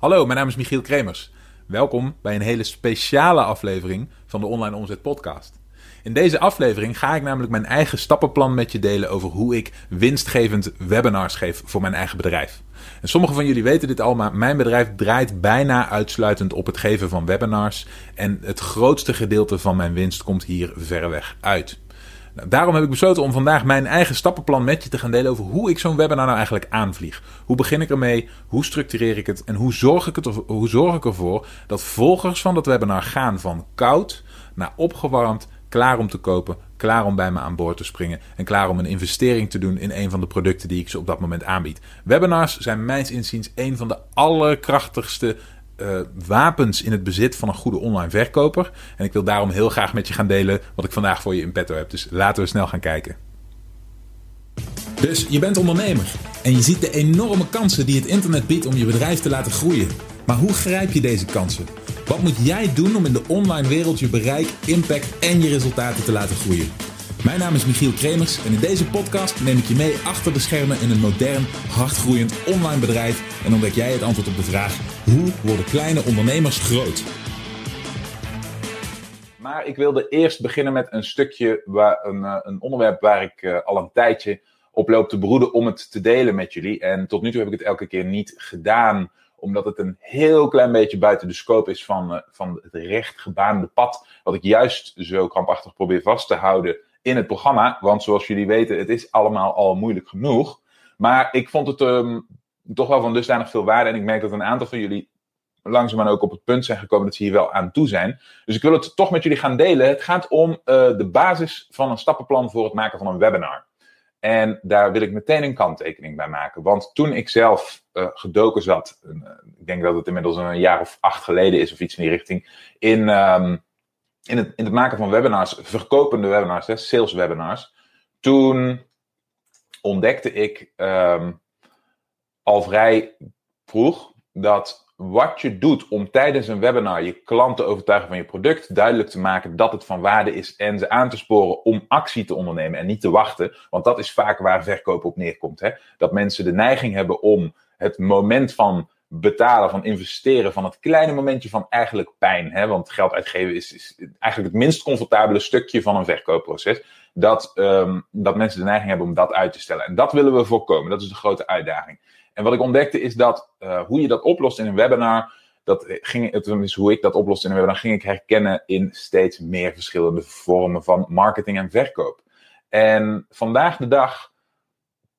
Hallo, mijn naam is Michiel Kremers. Welkom bij een hele speciale aflevering van de Online Omzet Podcast. In deze aflevering ga ik namelijk mijn eigen stappenplan met je delen over hoe ik winstgevend webinars geef voor mijn eigen bedrijf. En sommigen van jullie weten dit al, maar mijn bedrijf draait bijna uitsluitend op het geven van webinars. En het grootste gedeelte van mijn winst komt hier verreweg uit. Daarom heb ik besloten om vandaag mijn eigen stappenplan met je te gaan delen over hoe ik zo'n webinar nou eigenlijk aanvlieg. Hoe begin ik ermee? Hoe structureer ik het? En hoe zorg ik, hoe zorg ik ervoor dat volgers van dat webinar gaan van koud naar opgewarmd, klaar om te kopen, klaar om bij me aan boord te springen en klaar om een investering te doen in een van de producten die ik ze op dat moment aanbied. Webinars zijn mijns inziens een van de allerkrachtigste uh, wapens in het bezit van een goede online verkoper. En ik wil daarom heel graag met je gaan delen wat ik vandaag voor je in petto heb. Dus laten we snel gaan kijken. Dus je bent ondernemer en je ziet de enorme kansen die het internet biedt om je bedrijf te laten groeien. Maar hoe grijp je deze kansen? Wat moet jij doen om in de online wereld je bereik, impact en je resultaten te laten groeien? Mijn naam is Michiel Kremers en in deze podcast neem ik je mee achter de schermen in een modern, hardgroeiend online bedrijf en ontdek jij het antwoord op de vraag: hoe worden kleine ondernemers groot? Maar ik wilde eerst beginnen met een stukje, waar, een, eh, een onderwerp waar ik uh, al een tijdje op loop te broeden om het te delen met jullie. En tot nu toe heb ik het elke keer niet gedaan omdat het een heel klein beetje buiten de scope is van, uh, van het recht gebaande pad. Wat ik juist zo krampachtig probeer vast te houden in het programma. Want zoals jullie weten, het is allemaal al moeilijk genoeg. Maar ik vond het um, toch wel van dusdanig veel waarde. En ik merk dat een aantal van jullie langzaamaan ook op het punt zijn gekomen dat ze hier wel aan toe zijn. Dus ik wil het toch met jullie gaan delen. Het gaat om uh, de basis van een stappenplan voor het maken van een webinar. En daar wil ik meteen een kanttekening bij maken. Want toen ik zelf uh, gedoken zat, uh, ik denk dat het inmiddels een jaar of acht geleden is of iets in die richting, in, um, in, het, in het maken van webinars, verkopende webinars, hè, sales webinars. Toen ontdekte ik um, al vrij vroeg dat wat je doet om tijdens een webinar je klant te overtuigen van je product, duidelijk te maken dat het van waarde is en ze aan te sporen om actie te ondernemen en niet te wachten. Want dat is vaak waar verkoop op neerkomt. Hè? Dat mensen de neiging hebben om het moment van betalen, van investeren, van het kleine momentje van eigenlijk pijn. Hè? Want geld uitgeven is, is eigenlijk het minst comfortabele stukje van een verkoopproces. Dat, um, dat mensen de neiging hebben om dat uit te stellen. En dat willen we voorkomen. Dat is de grote uitdaging. En wat ik ontdekte is dat uh, hoe je dat oplost in een webinar, dat ging, het is hoe ik dat oploste in een webinar, ging ik herkennen in steeds meer verschillende vormen van marketing en verkoop. En vandaag de dag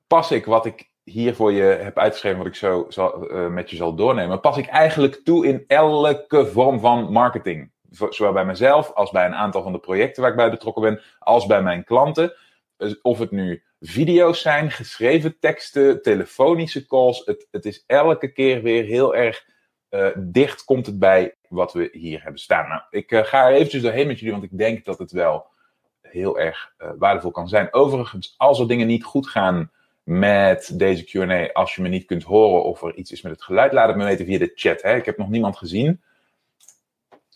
pas ik wat ik hier voor je heb uitgeschreven, wat ik zo zal, uh, met je zal doornemen, pas ik eigenlijk toe in elke vorm van marketing. Zowel bij mezelf als bij een aantal van de projecten waar ik bij betrokken ben, als bij mijn klanten. Dus of het nu video's zijn, geschreven teksten, telefonische calls. Het, het is elke keer weer heel erg uh, dicht komt het bij wat we hier hebben staan. Nou, ik uh, ga er eventjes doorheen met jullie, want ik denk dat het wel heel erg waardevol kan zijn. Overigens, als er dingen niet goed gaan met deze Q&A, als je me niet kunt horen of er iets is met het geluid, laat het me weten via de chat. Hè? Ik heb nog niemand gezien.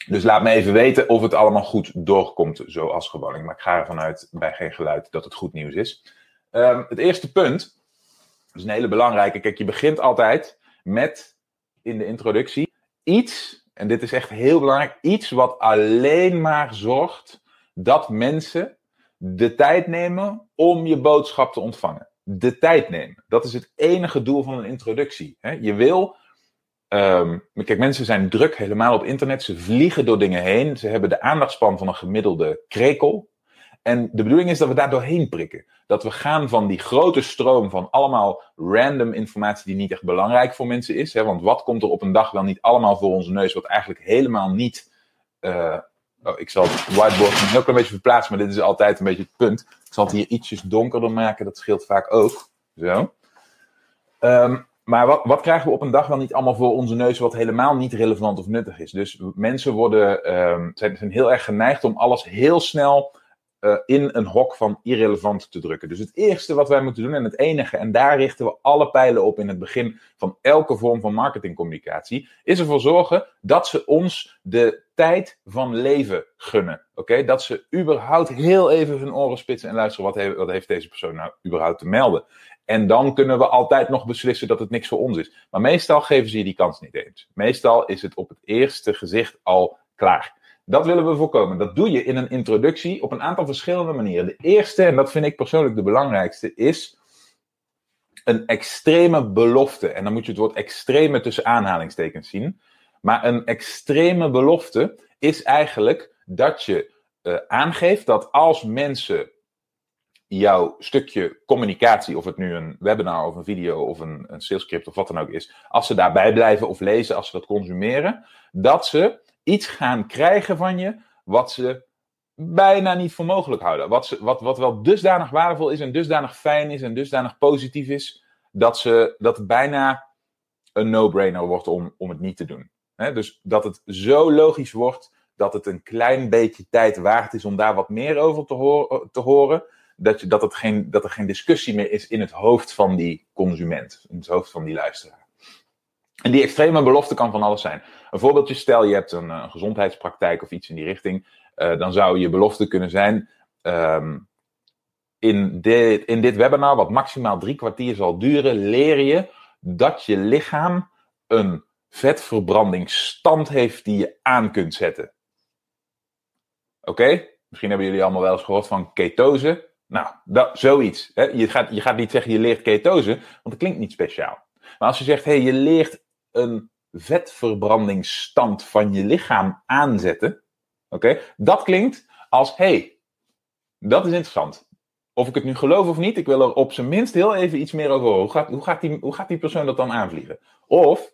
Dus laat me even weten of het allemaal goed doorkomt, zoals gewoonlijk. Maar ik ga ervan uit, bij geen geluid, dat het goed nieuws is. Um, het eerste punt, is een hele belangrijke. Kijk, je begint altijd met, in de introductie, iets, en dit is echt heel belangrijk, iets wat alleen maar zorgt dat mensen de tijd nemen om je boodschap te ontvangen. De tijd nemen. Dat is het enige doel van een introductie. Je wil Um, kijk, mensen zijn druk helemaal op internet. Ze vliegen door dingen heen. Ze hebben de aandachtspan van een gemiddelde krekel. En de bedoeling is dat we daar doorheen prikken. Dat we gaan van die grote stroom van allemaal random informatie die niet echt belangrijk voor mensen is. Hè? Want wat komt er op een dag wel niet allemaal voor onze neus, wat eigenlijk helemaal niet. Uh, oh, ik zal het whiteboard een heel klein beetje verplaatsen, maar dit is altijd een beetje het punt. Ik zal het hier ietsjes donkerder maken, dat scheelt vaak ook. Zo. Um, maar wat, wat, krijgen we op een dag wel niet allemaal voor onze neus wat helemaal niet relevant of nuttig is? Dus mensen worden, um, zijn, zijn heel erg geneigd om alles heel snel uh, in een hok van irrelevant te drukken. Dus het eerste wat wij moeten doen, en het enige, en daar richten we alle pijlen op in het begin van elke vorm van marketingcommunicatie, is ervoor zorgen dat ze ons de tijd van leven gunnen. Oké, Dat ze überhaupt heel even hun oren spitsen en luisteren, wat, wat heeft deze persoon nou überhaupt te melden? En dan kunnen we altijd nog beslissen dat het niks voor ons is. Maar meestal geven ze je die kans niet eens. Meestal is het op het eerste gezicht al klaar. Dat willen we voorkomen. Dat doe je in een introductie op een aantal verschillende manieren. De eerste, en dat vind ik persoonlijk de belangrijkste, is een extreme belofte. En dan moet je het woord extreme tussen aanhalingstekens zien. Maar een extreme belofte is eigenlijk dat je uh, aangeeft dat als mensen jouw stukje communicatie, of het nu een webinar of een video of een, een salescript of wat dan ook is, als ze daarbij blijven of lezen, als ze dat consumeren, dat ze iets gaan krijgen van je wat ze bijna niet voor mogelijk houden. Wat, ze, wat, wat wel dusdanig waardevol is en dusdanig fijn is en dusdanig positief is, dat, ze, dat het bijna een no-brainer wordt om, om het niet te doen. dus dat het zo logisch wordt dat het een klein beetje tijd waard is om daar wat meer over te, hoor, te horen. Dat, je, dat, het geen, dat er geen discussie meer is in het hoofd van die consument, in het hoofd van die luisteraar. En die extreme belofte kan van alles zijn. Een voorbeeldje, stel je hebt een, een gezondheidspraktijk of iets in die richting. Uh, dan zou je belofte kunnen zijn. Um, in, dit, in dit webinar, wat maximaal drie kwartier zal duren, leer je dat je lichaam een vetvarbrandingsstand heeft die je aan kunt zetten. Oké? Misschien hebben jullie allemaal wel eens gehoord van ketose. Nou, dat, zoiets. Hè? Je, gaat, je gaat niet zeggen je leert ketose, want dat klinkt niet speciaal. Maar als je zegt, hé, hey, je leert een vetverbrandingsstand van je lichaam aanzetten. Oké, dat klinkt als hey, dat is interessant. Of ik het nu geloof of niet, ik wil er op zijn minst heel even iets meer over horen. Hoe gaat, hoe gaat, die, hoe gaat die persoon dat dan aanvliegen? Of,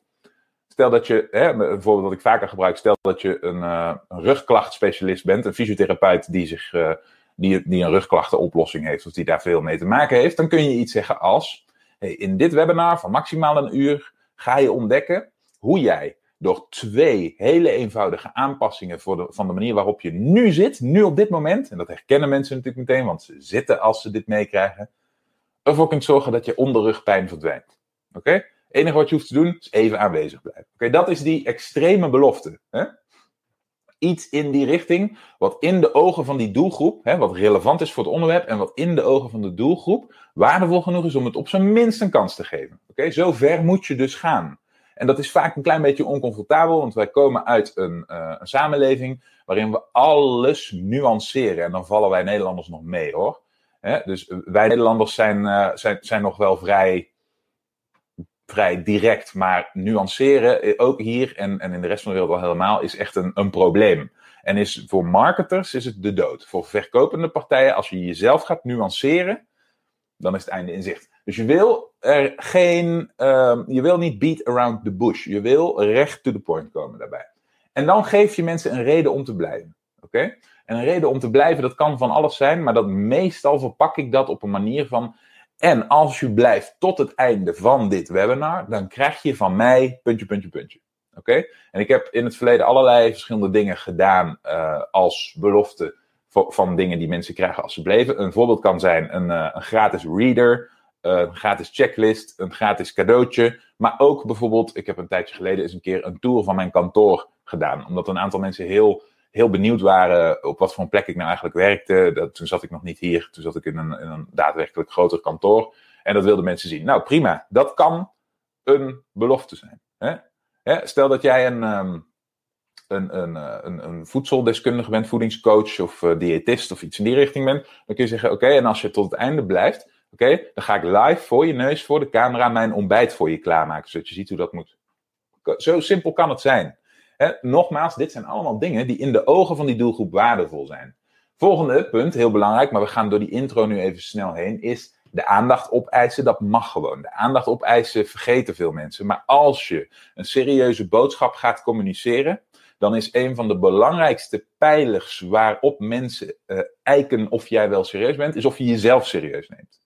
stel dat je, hè, voorbeeld dat ik vaker gebruik, stel dat je een, uh, een rugklachtspecialist bent, een fysiotherapeut die, zich, uh, die, die een rugklachtenoplossing heeft, of die daar veel mee te maken heeft, dan kun je iets zeggen als, hey, in dit webinar van maximaal een uur ga je ontdekken hoe jij door twee hele eenvoudige aanpassingen voor de, van de manier waarop je nu zit, nu op dit moment, en dat herkennen mensen natuurlijk meteen, want ze zitten als ze dit meekrijgen, ervoor kunt zorgen dat je onderrugpijn verdwijnt. Oké? Het enige wat je hoeft te doen is even aanwezig blijven. Oké, dat is die extreme belofte. Hè? Iets in die richting, wat in de ogen van die doelgroep, hè, wat relevant is voor het onderwerp en wat in de ogen van de doelgroep waardevol genoeg is om het op zijn minst een kans te geven. Oké, zo ver moet je dus gaan. En dat is vaak een klein beetje oncomfortabel, want wij komen uit een, uh, een samenleving waarin we alles nuanceren. En dan vallen wij Nederlanders nog mee hoor. Dus wij Nederlanders zijn, uh, zijn, zijn nog wel vrij, vrij direct, maar nuanceren, eh, ook hier en, en in de rest van de wereld al helemaal, is echt een, een probleem. En is voor marketers is het de dood. Voor verkopende partijen, als je jezelf gaat nuanceren, dan is het einde in zicht. Dus je wil er geen, um, je wil niet beat around the bush. Je wil recht to the point komen daarbij. En dan geef je mensen een reden om te blijven. Oké? En een reden om te blijven, dat kan van alles zijn, maar dat meestal verpak ik dat op een manier van. En als je blijft tot het einde van dit webinar, dan krijg je van mij puntje, puntje, puntje. Oké? En ik heb in het verleden allerlei verschillende dingen gedaan uh, als belofte van dingen die mensen krijgen als ze bleven. Een voorbeeld kan zijn een, uh, een gratis reader een gratis checklist, een gratis cadeautje. Maar ook bijvoorbeeld, ik heb een tijdje geleden eens een keer een tour van mijn kantoor gedaan. Omdat een aantal mensen heel, heel benieuwd waren op wat voor een plek ik nou eigenlijk werkte. Dat, toen zat ik nog niet hier, toen zat ik in een, in een daadwerkelijk groter kantoor. En dat wilden mensen zien. Nou, prima. Dat kan een belofte zijn. Hè? Stel dat jij een, um, een, een, een, een, voedseldeskundige bent, voedingscoach of uh, diëtist of iets in die richting bent. Dan kun je zeggen, oké, en als je tot het einde blijft, Oké, dan ga ik live voor je neus, voor de camera, mijn ontbijt voor je klaarmaken, zodat je ziet hoe dat moet. Zo simpel kan het zijn. nogmaals, dit zijn allemaal dingen die in de ogen van die doelgroep waardevol zijn. Volgende punt, heel belangrijk, maar we gaan door die intro nu even snel heen, is de aandacht opeisen. Dat mag gewoon. De aandacht opeisen vergeten veel mensen. Maar als je een serieuze boodschap gaat communiceren, dan is een van de belangrijkste pijlers waarop mensen uh, eiken of jij wel serieus bent, is of je jezelf serieus neemt.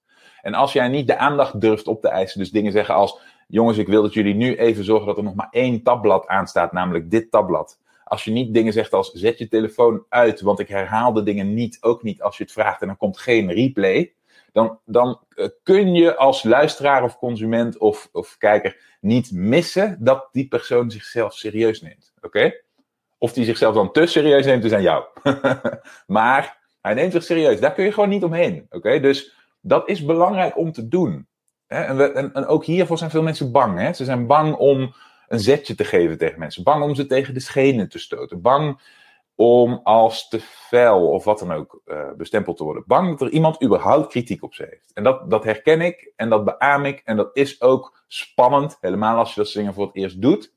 En als jij niet de aandacht durft op te eisen, dus dingen zeggen als: jongens, ik wil dat jullie nu even zorgen dat er nog maar één tabblad aanstaat, namelijk dit tabblad. als je niet dingen zegt als zet je telefoon uit, want ik herhaal de dingen niet, ook niet als je het vraagt en dan komt geen replay. Dan, dan eh, kun je als luisteraar of consument of, of kijker niet missen dat die persoon zichzelf serieus neemt. Oké? Of die zichzelf dan te serieus neemt, is aan jou. maar hij neemt zich serieus. Daar kun je gewoon niet omheen. Oké? Dus dat is belangrijk om te doen. En, en, ook hiervoor zijn veel mensen bang. Hè? Ze zijn bang om een zetje te geven tegen mensen. Bang om ze tegen de schenen te stoten. Bang om als te fel of wat dan ook uh, bestempeld te worden. Bang dat er iemand überhaupt kritiek op ze heeft. En dat, dat herken ik en dat beaam ik. En dat is ook spannend. Helemaal als je dat zingen voor het eerst doet.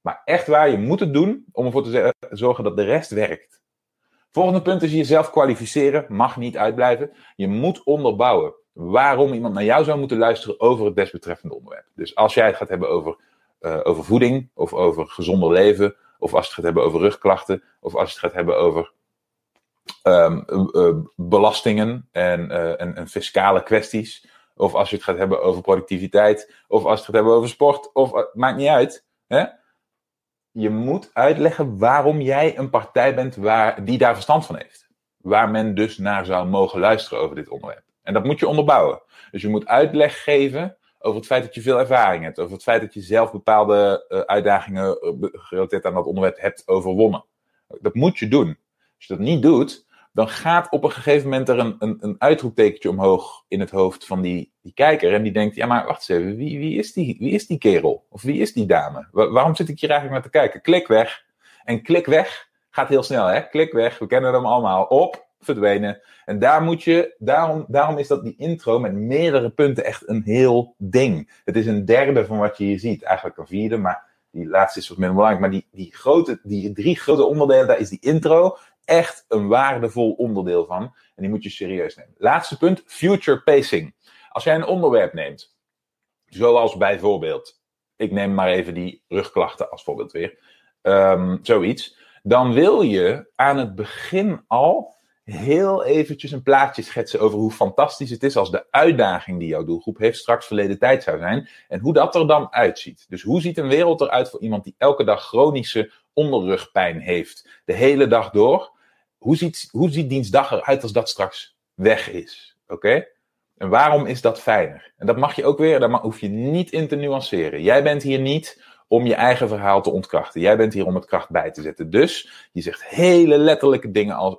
Maar echt waar, je moet het doen om ervoor te zorgen dat de rest werkt. Volgende punt is jezelf kwalificeren. Mag niet uitblijven. Je moet onderbouwen waarom iemand naar jou zou moeten luisteren over het desbetreffende onderwerp. Dus als jij het gaat hebben over, uh, over voeding, of over gezonder leven, of als het gaat hebben over rugklachten, of als het gaat hebben over um, uh, belastingen en, uh, en, en, fiscale kwesties, of als je het gaat hebben over productiviteit, of als het gaat hebben over sport, of maakt niet uit. Hè? Je moet uitleggen waarom jij een partij bent waar, die daar verstand van heeft. Waar men dus naar zou mogen luisteren over dit onderwerp. En dat moet je onderbouwen. Dus je moet uitleg geven over het feit dat je veel ervaring hebt. Over het feit dat je zelf bepaalde uh, uitdagingen uh, gerelateerd aan dat onderwerp hebt overwonnen. Dat moet je doen. Als je dat niet doet, dan gaat op een gegeven moment er een, een, een uitroeptekentje omhoog in het hoofd van die, die kijker. En die denkt, ja maar wacht eens even, wie, wie, is, die, wie is die kerel? Of wie is die dame? waarom zit ik hier eigenlijk naar te kijken? Klik weg. En klik weg gaat heel snel, hè? Klik weg. We kennen hem allemaal. Op verdwenen. En daar moet je, daarom, daarom is dat die intro met meerdere punten echt een heel ding. Het is een derde van wat je hier ziet, eigenlijk een vierde, maar die laatste is wat minder belangrijk. Maar die, die, grote, die drie grote onderdelen, daar is die intro echt een waardevol onderdeel van. En die moet je serieus nemen. Laatste punt, future pacing. Als jij een onderwerp neemt, zoals bijvoorbeeld, ik neem maar even die rugklachten als voorbeeld weer, um, zoiets. Dan wil je aan het begin al heel eventjes een plaatje schetsen over hoe fantastisch het is als de uitdaging die jouw doelgroep heeft straks verleden tijd zou zijn. En hoe dat er dan uitziet. Dus hoe ziet een wereld eruit voor iemand die elke dag chronische onderrugpijn heeft? De hele dag door. Hoe ziet, hoe ziet dienstdag eruit als dat straks weg is? Oké? En waarom is dat fijner? En dat mag je ook weer, daar hoef je niet in te nuanceren. Jij bent hier niet om je eigen verhaal te ontkrachten. Jij bent hier om het kracht bij te zetten. Dus je zegt hele letterlijke dingen als,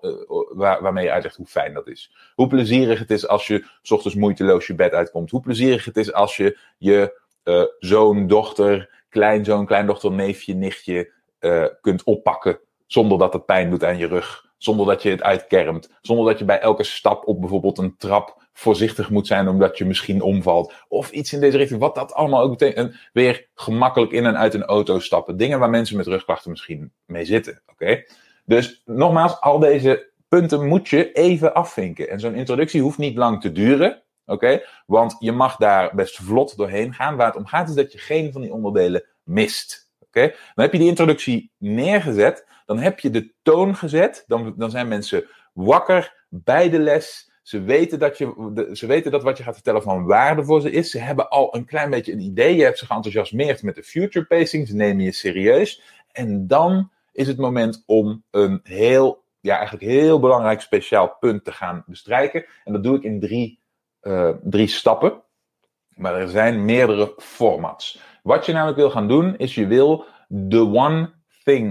waar, waarmee je uitlegt hoe fijn dat is. Hoe plezierig het is als je s ochtends moeiteloos je bed uitkomt. Hoe plezierig het is als je je uh, zoon, dochter, kleinzoon, kleindochter, neefje, nichtje uh, kunt oppakken. Zonder dat het pijn doet aan je rug. Zonder dat je het uitkermt. Zonder dat je bij elke stap op bijvoorbeeld een trap voorzichtig moet zijn omdat je misschien omvalt. Of iets in deze richting. Wat dat allemaal ook betekent. weer gemakkelijk in en uit een auto stappen. Dingen waar mensen met rugklachten misschien mee zitten. Oké? Dus nogmaals, al deze punten moet je even afvinken. En zo'n introductie hoeft niet lang te duren. Oké? Want je mag daar best vlot doorheen gaan. Waar het om gaat is dat je geen van die onderdelen mist. Dan heb je die introductie neergezet. Dan heb je de toon gezet. Dan, dan zijn mensen wakker bij de les. Ze weten, dat je, ze weten dat wat je gaat vertellen van waarde voor ze is. Ze hebben al een klein beetje een idee. Je hebt ze geenthousiasmeerd met de future pacing. Ze nemen je serieus. En dan is het moment om een heel, ja, eigenlijk heel belangrijk speciaal punt te gaan bestrijken. En dat doe ik in drie, uh, drie stappen. Maar er zijn meerdere formats. Wat je namelijk wil gaan doen, is je wil de one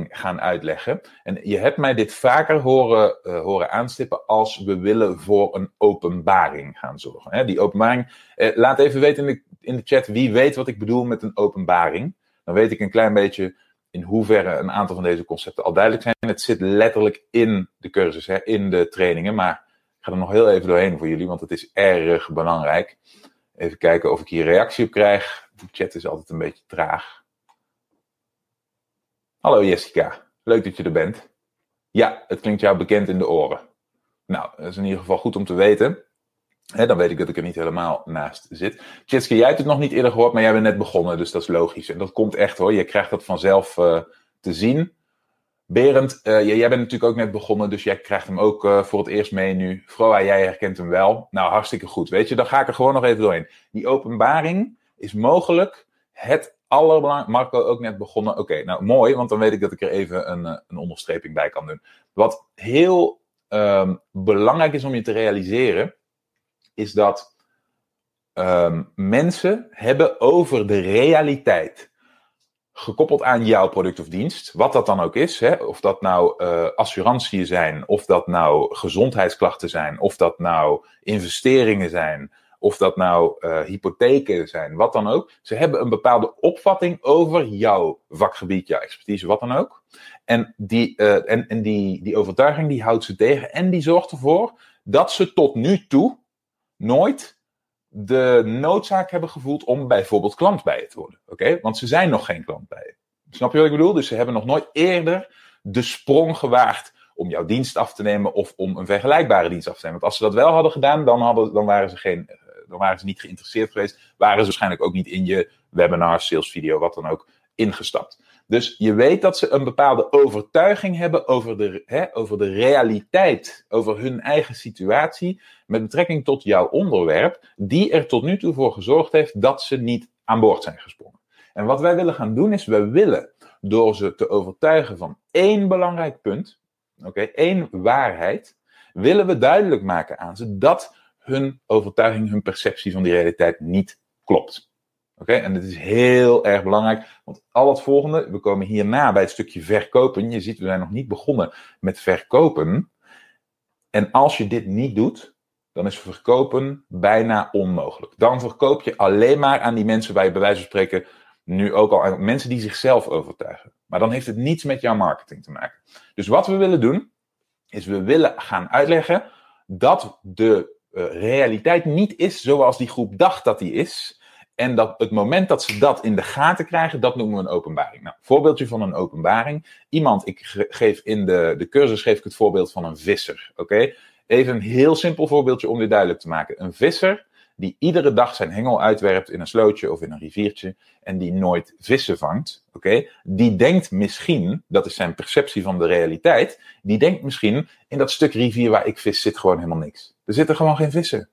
gaan uitleggen. En je hebt mij dit vaker horen, uh, horen aanstippen als we willen voor een openbaring gaan zorgen. Hè, die openbaring, eh, laat even weten in de, in de chat wie weet wat ik bedoel met een openbaring. Dan weet ik een klein beetje in hoeverre een aantal van deze concepten al duidelijk zijn. Het zit letterlijk in de cursus, hè, in de trainingen. Maar ik ga er nog heel even doorheen voor jullie, want het is erg belangrijk. Even kijken of ik hier reactie op krijg. De chat is altijd een beetje traag. Hallo Jessica, leuk dat je er bent. Ja, het klinkt jou bekend in de oren. Nou, dat is in ieder geval goed om te weten. dan weet ik dat ik er niet helemaal naast zit. Jessica, jij hebt het nog niet eerder gehoord, maar jij bent net begonnen, dus dat is logisch. En dat komt echt hoor, je krijgt dat vanzelf uh, te zien. Berend, uh, jij bent natuurlijk ook net begonnen, dus jij krijgt hem ook uh, voor het eerst mee nu. Froa, jij herkent hem wel. Nou, hartstikke goed. Weet je, dan ga ik er gewoon nog even doorheen. Die openbaring is mogelijk het allerbelangrijkste, Marco ook net begonnen. Oké, nou mooi, want dan weet ik dat ik er even een, eh, een onderstreping bij kan doen. Wat heel ehm, belangrijk is om je te realiseren, is dat ehm, mensen hebben over de realiteit gekoppeld aan jouw product of dienst, wat dat dan ook is, hè, of dat nou uh, zijn, of dat nou gezondheidsklachten zijn, of dat nou investeringen zijn, of dat nou uh, hypotheken zijn, wat dan ook. Ze hebben een bepaalde opvatting over jouw vakgebied, jouw expertise, wat dan ook. En die, uh, en, en die, die overtuiging die houdt ze tegen en die zorgt ervoor dat ze tot nu toe nooit de noodzaak hebben gevoeld om bijvoorbeeld klant bij je te worden. Oké? Want ze zijn nog geen klant bij je. Snap je wat ik bedoel? Dus ze hebben nog nooit eerder de sprong gewaagd om jouw dienst af te nemen of om een vergelijkbare dienst af te nemen. Want als ze dat wel hadden gedaan, dan, hadden, dan, waren, ze geen, dan waren ze niet geïnteresseerd geweest. Waren ze waarschijnlijk ook niet in je webinar, sales video, wat dan ook, ingestapt. Dus je weet dat ze een bepaalde overtuiging hebben over de, hè, over de realiteit, over hun eigen situatie, met betrekking tot jouw onderwerp, die er tot nu toe voor gezorgd heeft dat ze niet aan boord zijn gesprongen. En wat wij willen gaan doen is, we willen door ze te overtuigen van één belangrijk punt, oké, één waarheid, willen we duidelijk maken aan ze dat hun overtuiging, hun perceptie van die realiteit niet klopt. Oké, en dit is heel erg belangrijk, want al het volgende, we komen hierna bij het stukje verkopen. Je ziet, we zijn nog niet begonnen met verkopen. En als je dit niet doet, dan is verkopen bijna onmogelijk. Dan verkoop je alleen maar aan die mensen waar je bij wijze van spreken nu ook al aan mensen die zichzelf overtuigen. Maar dan heeft het niets met jouw marketing te maken. Dus wat we willen doen, is we willen gaan uitleggen dat de uh, realiteit niet is zoals die groep dacht dat die is. En dat het moment dat ze dat in de gaten krijgen, dat noemen we een openbaring. Nou, voorbeeldje van een openbaring. Iemand, ik geef in de, de cursus geef ik het voorbeeld van een visser. Oké? Even een heel simpel voorbeeldje om dit duidelijk te maken. Een visser die iedere dag zijn hengel uitwerpt in een slootje of in een riviertje en die nooit vissen vangt, oké? Die denkt misschien, dat is zijn perceptie van de realiteit, die denkt misschien in dat stuk rivier waar ik vis zit gewoon helemaal niks. Er zitten gewoon geen vissen.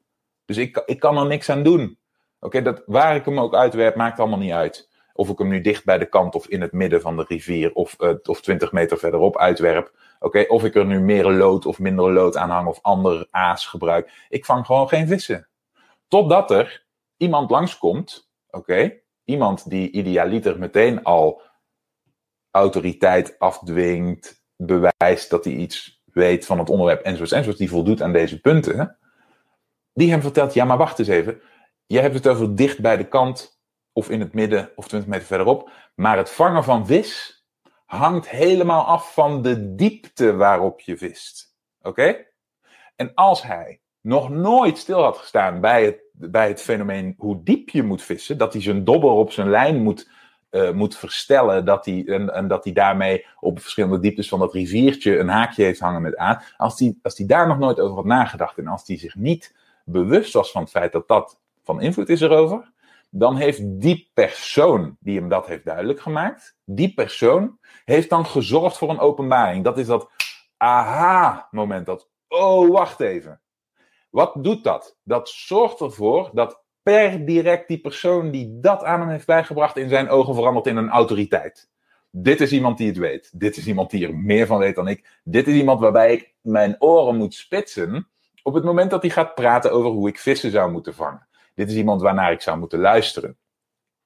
Dus ik, ik kan er niks aan doen. Oké, dat waar ik hem ook uitwerp, maakt allemaal niet uit. Of ik hem nu dicht bij de kant of in het midden van de rivier of, uh, of 20 meter verderop uitwerp. Oké, of ik er nu meer lood of minder lood aan hang of ander aas gebruik. Ik vang gewoon geen vissen. Totdat er iemand langskomt, oké, iemand die idealiter meteen al autoriteit afdwingt, bewijst dat hij iets weet van het onderwerp enzovoort, enzovoort, die voldoet aan deze punten, die hem vertelt, ja maar wacht eens even, je hebt het over dicht bij de kant of in het midden of 20 meter verderop. Maar het vangen van vis hangt helemaal af van de diepte waarop je vist. Oké? En als hij nog nooit stil had gestaan bij het, bij het fenomeen hoe diep je moet vissen, dat hij zijn dobber op zijn lijn moet, uh, moet verstellen, dat hij, en, en, dat hij daarmee op verschillende dieptes van dat riviertje een haakje heeft hangen met aan. Als hij, als hij daar nog nooit over had nagedacht en als hij zich niet bewust was van het feit dat dat van invloed is erover, dan heeft die persoon die hem dat heeft duidelijk gemaakt, die persoon heeft dan gezorgd voor een openbaring. Dat is dat aha-moment, dat oh, wacht even. Wat doet dat? Dat zorgt ervoor dat per direct die persoon die dat aan hem heeft bijgebracht in zijn ogen verandert in een autoriteit. Dit is iemand die het weet. Dit is iemand die er meer van weet dan ik. Dit is iemand waarbij ik mijn oren moet spitsen op het moment dat hij gaat praten over hoe ik vissen zou moeten vangen. Dit is iemand waarnaar ik zou moeten luisteren.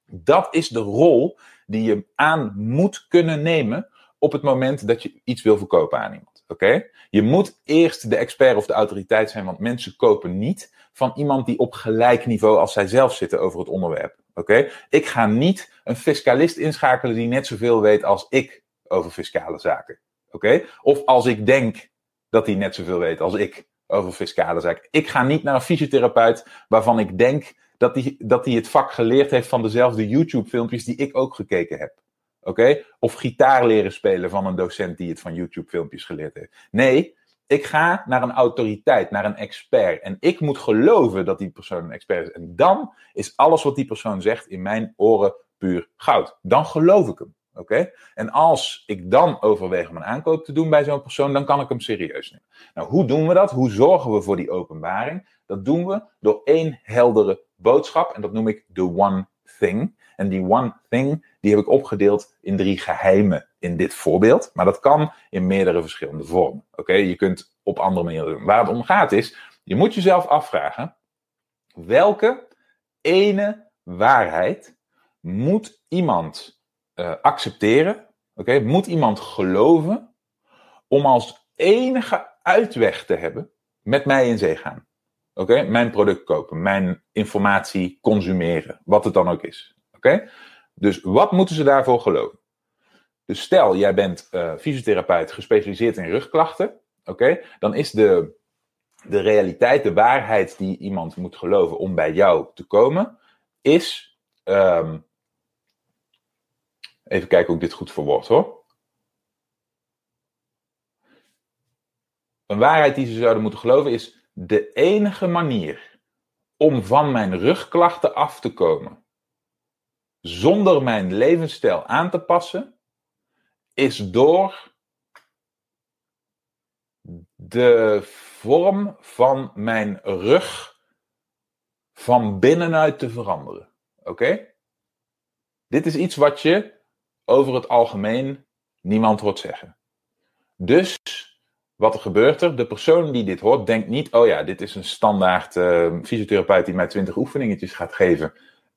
Dat is de rol die je aan moet kunnen nemen op het moment dat je iets wil verkopen aan iemand. Oké? Je moet eerst de expert of de autoriteit zijn, want mensen kopen niet van iemand die op gelijk niveau als zij zelf zitten over het onderwerp. Oké? Ik ga niet een fiscalist inschakelen die net zoveel weet als ik over fiscale zaken. Oké? Of als ik denk dat hij net zoveel weet als ik over fiscale zaken. Ik ga niet naar een fysiotherapeut waarvan ik denk dat hij dat het vak geleerd heeft van dezelfde YouTube-filmpjes die ik ook gekeken heb. Oké? Of gitaar leren spelen van een docent die het van YouTube-filmpjes geleerd heeft. Nee, ik ga naar een autoriteit, naar een expert. En ik moet geloven dat die persoon een expert is. En dan is alles wat die persoon zegt in mijn oren puur goud. Dan geloof ik hem. Oké? En als ik dan overweeg om een aankoop te doen bij zo'n persoon, dan kan ik hem serieus nemen. Nou, hoe doen we dat? Hoe zorgen we voor die openbaring? Dat doen we door één heldere boodschap en dat noem ik de one thing. En die one thing, die heb ik opgedeeld in drie geheimen in dit voorbeeld. Maar dat kan in meerdere verschillende vormen. Oké, je kunt op andere manieren doen. Waar het om gaat is, je moet jezelf afvragen, welke ene waarheid moet iemand uh, accepteren? Oké, moet iemand geloven om als enige uitweg te hebben met mij in zee gaan? Oké, mijn product kopen, mijn informatie consumeren, wat het dan ook is. Oké, dus wat moeten ze daarvoor geloven? Dus stel, jij bent uh, fysiotherapeut gespecialiseerd in rugklachten. Oké, dan is de, de realiteit, de waarheid die iemand moet geloven om bij jou te komen, is. Um, even kijken ik dit goed verwoord hoor. Een waarheid die ze zouden moeten geloven is de enige manier om van mijn rugklachten af te komen, zonder mijn levensstijl aan te passen, is door de vorm van mijn rug van binnenuit te veranderen. Oké? Dit is iets wat je over het algemeen niemand hoort zeggen. Dus wat er gebeurt er? De persoon die dit hoort, denkt niet: oh ja, dit is een standaard uh, fysiotherapeut die mij 20 oefeningetjes gaat geven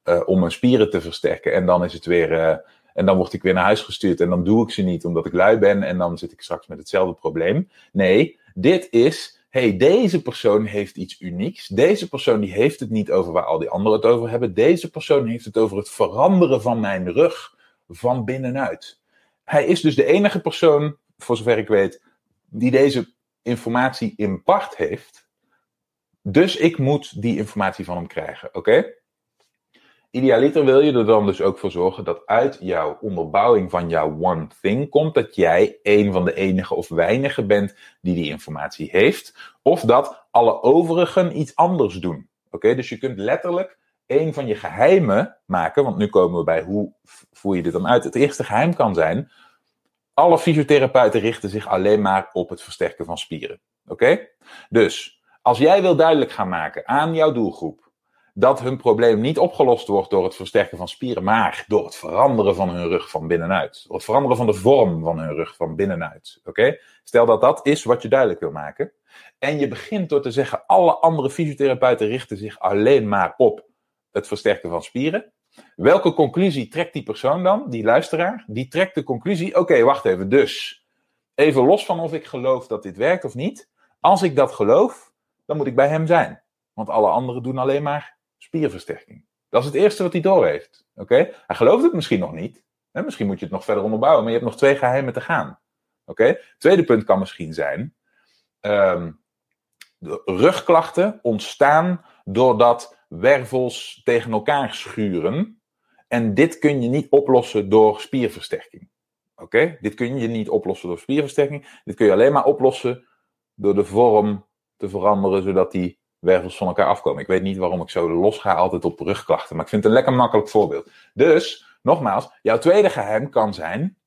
uh, om mijn spieren te versterken. En dan is het weer. Uh, en dan word ik weer naar huis gestuurd en dan doe ik ze niet omdat ik lui ben en dan zit ik straks met hetzelfde probleem. Nee, dit is. hey, deze persoon heeft iets unieks. Deze persoon die heeft het niet over waar al die anderen het over hebben. Deze persoon heeft het over het veranderen van mijn rug van binnenuit. Hij is dus de enige persoon, voor zover ik weet, die deze informatie in pacht heeft. Dus ik moet die informatie van hem krijgen. Oké? Idealiter wil je er dan dus ook voor zorgen dat uit jouw onderbouwing van jouw one thing komt dat jij een van de enige of weinigen bent die die informatie heeft. Of dat alle overigen iets anders doen. Oké, dus je kunt letterlijk een van je geheimen maken. Want nu komen we bij hoe voer je dit dan uit. Het eerste geheim kan zijn alle fysiotherapeuten richten zich alleen maar op het versterken van spieren. Oké? Dus als jij wil duidelijk gaan maken aan jouw doelgroep dat hun probleem niet opgelost wordt door het versterken van spieren, maar door het veranderen van hun rug van binnenuit. Door het veranderen van de vorm van hun rug van binnenuit. Oké? Stel dat dat is wat je duidelijk wil maken. En je begint door te zeggen: alle andere fysiotherapeuten richten zich alleen maar op het versterken van spieren. Welke conclusie trekt die persoon dan, die luisteraar? Die trekt de conclusie: oké, wacht even. Dus, even los van of ik geloof dat dit werkt of niet. Als ik dat geloof, dan moet ik bij hem zijn. Want alle anderen doen alleen maar spierversterking. Dat is het eerste wat hij doorheeft. Oké? Hij gelooft het misschien nog niet. Hè? Misschien moet je het nog verder onderbouwen, maar je hebt nog twee geheimen te gaan. Oké? Tweede punt kan misschien zijn: um, de rugklachten ontstaan doordat wervels tegen elkaar schuren. En dit kun je niet oplossen door spierversterking. Oké? Dit kun je niet oplossen door spierversterking. Dit kun je alleen maar oplossen door de vorm te veranderen, zodat die wervels van elkaar afkomen. Ik weet niet waarom ik zo los ga altijd op rugklachten, maar ik vind het een lekker makkelijk voorbeeld. Dus, nogmaals, jouw tweede geheim kan zijn: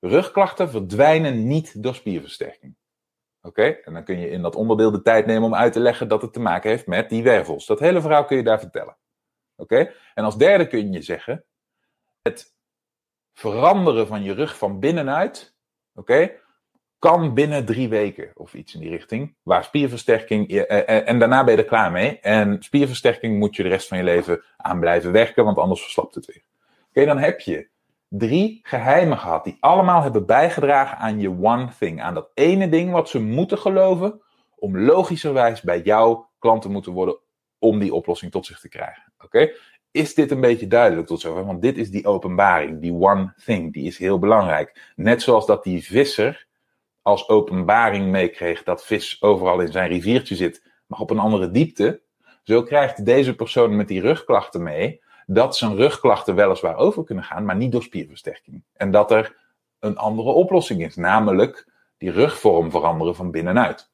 rugklachten verdwijnen niet door spierversterking. Oké, en dan kun je in dat onderdeel de tijd nemen om uit te leggen dat het te maken heeft met die wervels. Dat hele verhaal kun je daar vertellen. Oké, en als derde kun je zeggen: het veranderen van je rug van binnenuit, oké, kan binnen drie weken of iets in die richting. Waar spierversterking, eh, eh, en daarna ben je er klaar mee. En spierversterking moet je de rest van je leven aan blijven werken, want anders verslapt het weer. Oké, dan heb je drie geheimen gehad die allemaal hebben bijgedragen aan je one thing. Aan dat ene ding wat ze moeten geloven om logischerwijs bij jouw klant te moeten worden om die oplossing tot zich te krijgen. Oké? Is dit een beetje duidelijk tot zover? Want dit is die openbaring, die one thing, die is heel belangrijk. Net zoals dat die visser als openbaring meekreeg dat vis overal in zijn riviertje zit, maar op een andere diepte. Zo krijgt deze persoon met die rugklachten mee dat zijn rugklachten weliswaar over kunnen gaan, maar niet door spierversterking. En dat er een andere oplossing is, namelijk die rugvorm veranderen van binnenuit.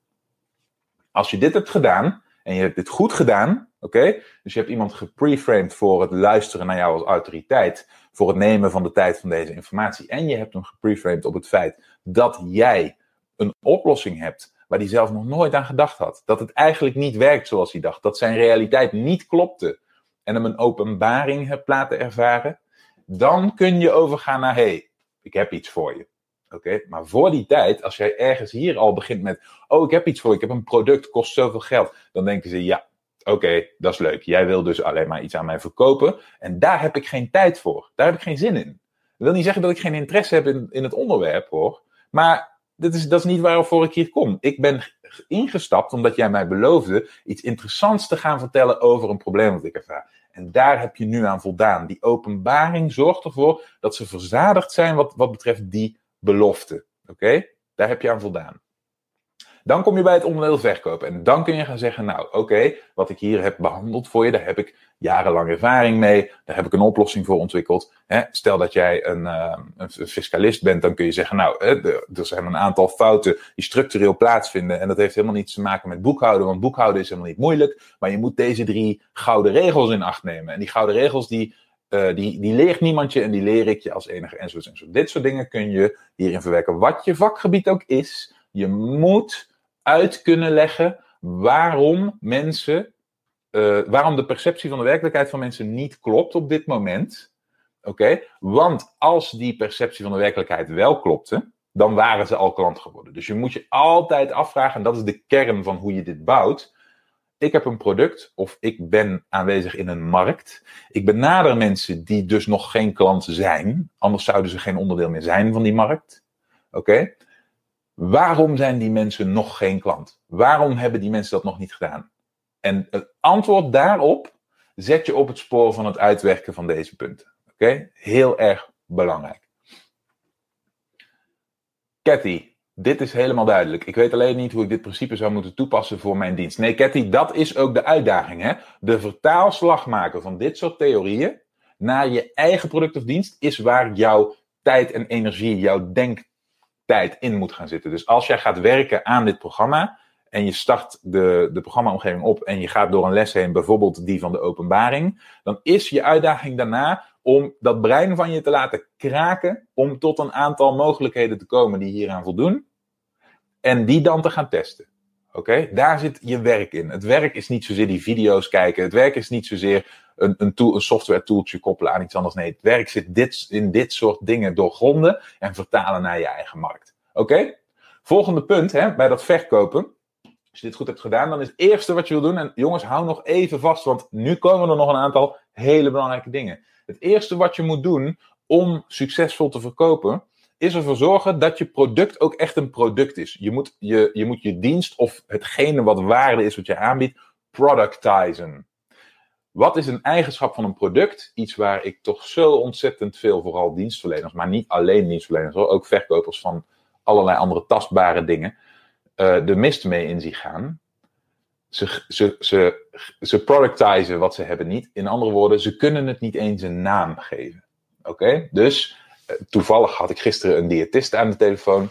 Als je dit hebt gedaan, en je hebt dit goed gedaan, oké, dus je hebt iemand gepreframed voor het luisteren naar jou als autoriteit, voor het nemen van de tijd van deze informatie, en je hebt hem gepreframed op het feit dat jij een oplossing hebt waar hij zelf nog nooit aan gedacht had. Dat het eigenlijk niet werkt zoals hij dacht. Dat zijn realiteit niet klopte en hem een openbaring hebt laten ervaren, dan kun je overgaan naar, hey, ik heb iets voor je. Oké, maar voor die tijd, als jij ergens hier al begint met, oh, ik heb iets voor je, ik heb een product, kost zoveel geld, dan denken ze, ja, oké, dat is leuk. Jij wil dus alleen maar iets aan mij verkopen en daar heb ik geen tijd voor. Daar heb ik geen zin in. Dat wil niet zeggen dat ik geen interesse heb in, in het onderwerp, hoor. Maar dat is, dat is niet waarvoor ik hier kom. Ik ben ingestapt omdat jij mij beloofde iets interessants te gaan vertellen over een probleem dat ik ervaar. En daar heb je nu aan voldaan. Die openbaring zorgt ervoor dat ze verzadigd zijn wat, wat betreft die belofte. Oké? Daar heb je aan voldaan. Dan kom je bij het onderdeel verkoop. En dan kun je gaan zeggen, nou oké, wat ik hier heb behandeld voor je, daar heb ik jarenlang ervaring mee. Daar heb ik een oplossing voor ontwikkeld. stel dat jij een, uh, een, fiscalist bent, dan kun je zeggen, nou, er zijn een aantal fouten die structureel plaatsvinden. En dat heeft helemaal niets te maken met boekhouden, want boekhouden is helemaal niet moeilijk. Maar je moet deze drie gouden regels in acht nemen. En die gouden regels, die, uh, die, die leert niemand je en die leer ik je als enige enzovoort. enzovoort. Dit soort dingen kun je hierin verwerken. Wat je vakgebied ook is, je moet uit kunnen leggen waarom mensen, uh, waarom de perceptie van de werkelijkheid van mensen niet klopt op dit moment. Oké? Want als die perceptie van de werkelijkheid wel klopte, dan waren ze al klant geworden. Dus je moet je altijd afvragen, en dat is de kern van hoe je dit bouwt. Ik heb een product of ik ben aanwezig in een markt. Ik benader mensen die dus nog geen klant zijn, anders zouden ze geen onderdeel meer zijn van die markt. Oké? Waarom zijn die mensen nog geen klant? Waarom hebben die mensen dat nog niet gedaan? En het antwoord daarop zet je op het spoor van het uitwerken van deze punten. Oké? Heel erg belangrijk. Cathy, dit is helemaal duidelijk. Ik weet alleen niet hoe ik dit principe zou moeten toepassen voor mijn dienst. Nee, Cathy, dat is ook de uitdaging. Hè? De vertaalslag maken van dit soort theorieën naar je eigen product of dienst is waar jouw tijd en energie, jouw denk tijd in moet gaan zitten. Dus als jij gaat werken aan dit programma en je start de, de programmaomgeving op en je gaat door een les heen, bijvoorbeeld die van de openbaring, dan is je uitdaging daarna om dat brein van je te laten kraken, om tot een aantal mogelijkheden te komen die hieraan voldoen, en die dan te gaan testen. Oké, daar zit je werk in. Het werk is niet zozeer die video's kijken. Het werk is niet zozeer een, een, tool, software tooltje koppelen aan iets anders. Nee, het werk zit dit, in dit soort dingen doorgronden en vertalen naar je eigen markt. Oké? Volgende punt, hè, bij dat verkopen. Als je dit goed hebt gedaan, dan is het eerste wat je wil doen. En jongens, hou nog even vast, want nu komen er nog een aantal hele belangrijke dingen. Het eerste wat je moet doen om succesvol te verkopen, is ervoor zorgen dat je product ook echt een product is. Je moet je, je, moet je dienst of hetgene wat waarde is wat je aanbiedt, productizen. Wat is een eigenschap van een product? Iets waar ik toch zo ontzettend veel, vooral dienstverleners, maar niet alleen dienstverleners, ook verkopers van allerlei andere tastbare dingen, uh, de mist mee in zich gaan. Ze, ze, ze, ze productizen wat ze hebben niet. In andere woorden, ze kunnen het niet eens een naam geven. Oké? Dus toevallig had ik gisteren een diëtist aan de telefoon.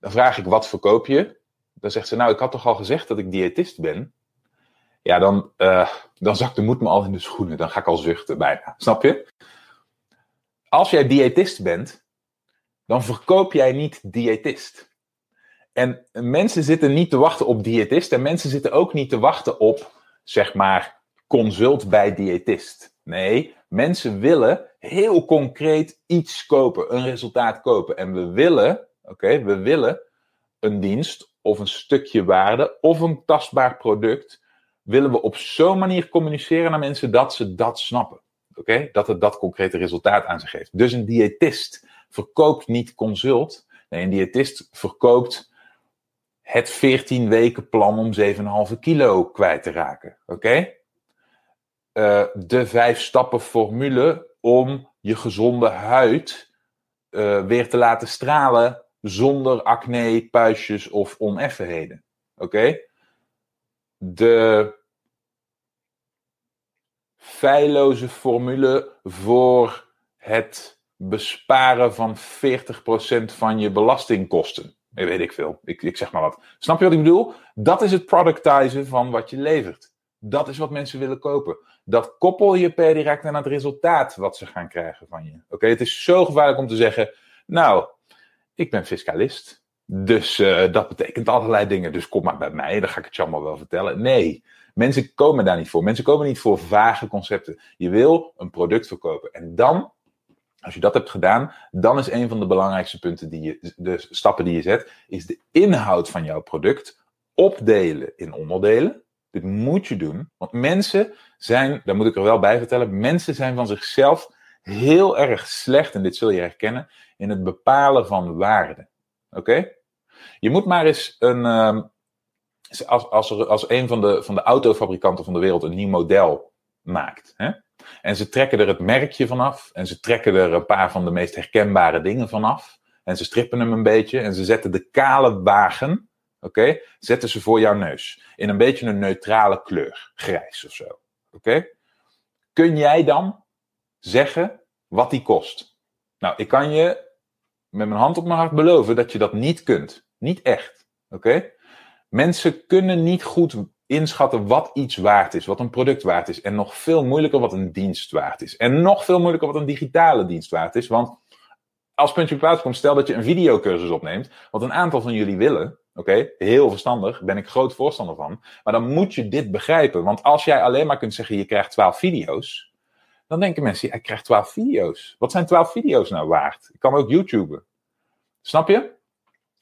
Dan vraag ik, wat verkoop je? Dan zegt ze, nou, ik had toch al gezegd dat ik diëtist ben? Ja, dan, uh, dan zakt de moed me al in de schoenen. Dan ga ik al zuchten bijna. Snap je? Als jij diëtist bent, dan verkoop jij niet diëtist. En mensen zitten niet te wachten op diëtist en mensen zitten ook niet te wachten op, zeg maar, consult bij diëtist. Nee, mensen willen heel concreet iets kopen, een resultaat kopen. En we willen, oké, we willen een dienst of een stukje waarde of een tastbaar product, willen we op zo'n manier communiceren naar mensen dat ze dat snappen. Oké, dat het dat concrete resultaat aan zich geeft. Dus een diëtist verkoopt niet consult. Nee, een diëtist verkoopt het 14 weken plan om 7,5 kilo kwijt te raken. Oké? Uh, de vijf stappen formule om je gezonde huid uh, weer te laten stralen zonder acne, puistjes of oneffenheden. Oké? De feilloze formule voor het besparen van 40% van je belastingkosten. Nee, weet ik veel. Ik, ik zeg maar wat. Snap je wat ik bedoel? Dat is het productizen van wat je levert. Dat is wat mensen willen kopen. Dat koppel je per direct aan het resultaat wat ze gaan krijgen van je. Oké, het is zo gevaarlijk om te zeggen: Nou, ik ben fiscalist. Dus uh, dat betekent allerlei dingen. Dus kom maar bij mij, dan ga ik het je allemaal wel vertellen. Nee, mensen komen daar niet voor. Mensen komen niet voor vage concepten. Je wil een product verkopen. En dan, als je dat hebt gedaan, dan is een van de belangrijkste punten die je, de stappen die je zet, is de inhoud van jouw product opdelen in onderdelen. Dit moet je doen. Want mensen zijn, daar moet ik er wel bij vertellen, mensen zijn van zichzelf heel erg slecht, en dit zul je herkennen, in het bepalen van waarde. Oké? Je moet maar eens een. Uh, als, als, als een van de, van de autofabrikanten van de wereld een nieuw model maakt. Hè? En ze trekken er het merkje vanaf. En ze trekken er een paar van de meest herkenbare dingen vanaf. En ze strippen hem een beetje. En ze zetten de kale wagen. Oké? zetten ze voor jouw neus. In een beetje een neutrale kleur. Grijs of zo. Oké? Kun jij dan zeggen wat die kost? Nou, ik kan je met mijn hand op mijn hart beloven dat je dat niet kunt. Niet echt. Oké? Mensen kunnen niet goed inschatten wat iets waard is, wat een product waard is. En nog veel moeilijker wat een dienst waard is. En nog veel moeilijker wat een digitale dienst waard is. Want als puntje op plaats komt, stel dat je een videocursus opneemt, wat een aantal van jullie willen. Oké, heel verstandig, ben ik groot voorstander van. Maar dan moet je dit begrijpen. Want als jij alleen maar kunt zeggen, je krijgt 12 video's, dan denken mensen, ik krijg 12 video's. Wat zijn 12 video's nou waard? Ik kan ook YouTuben. Snap je?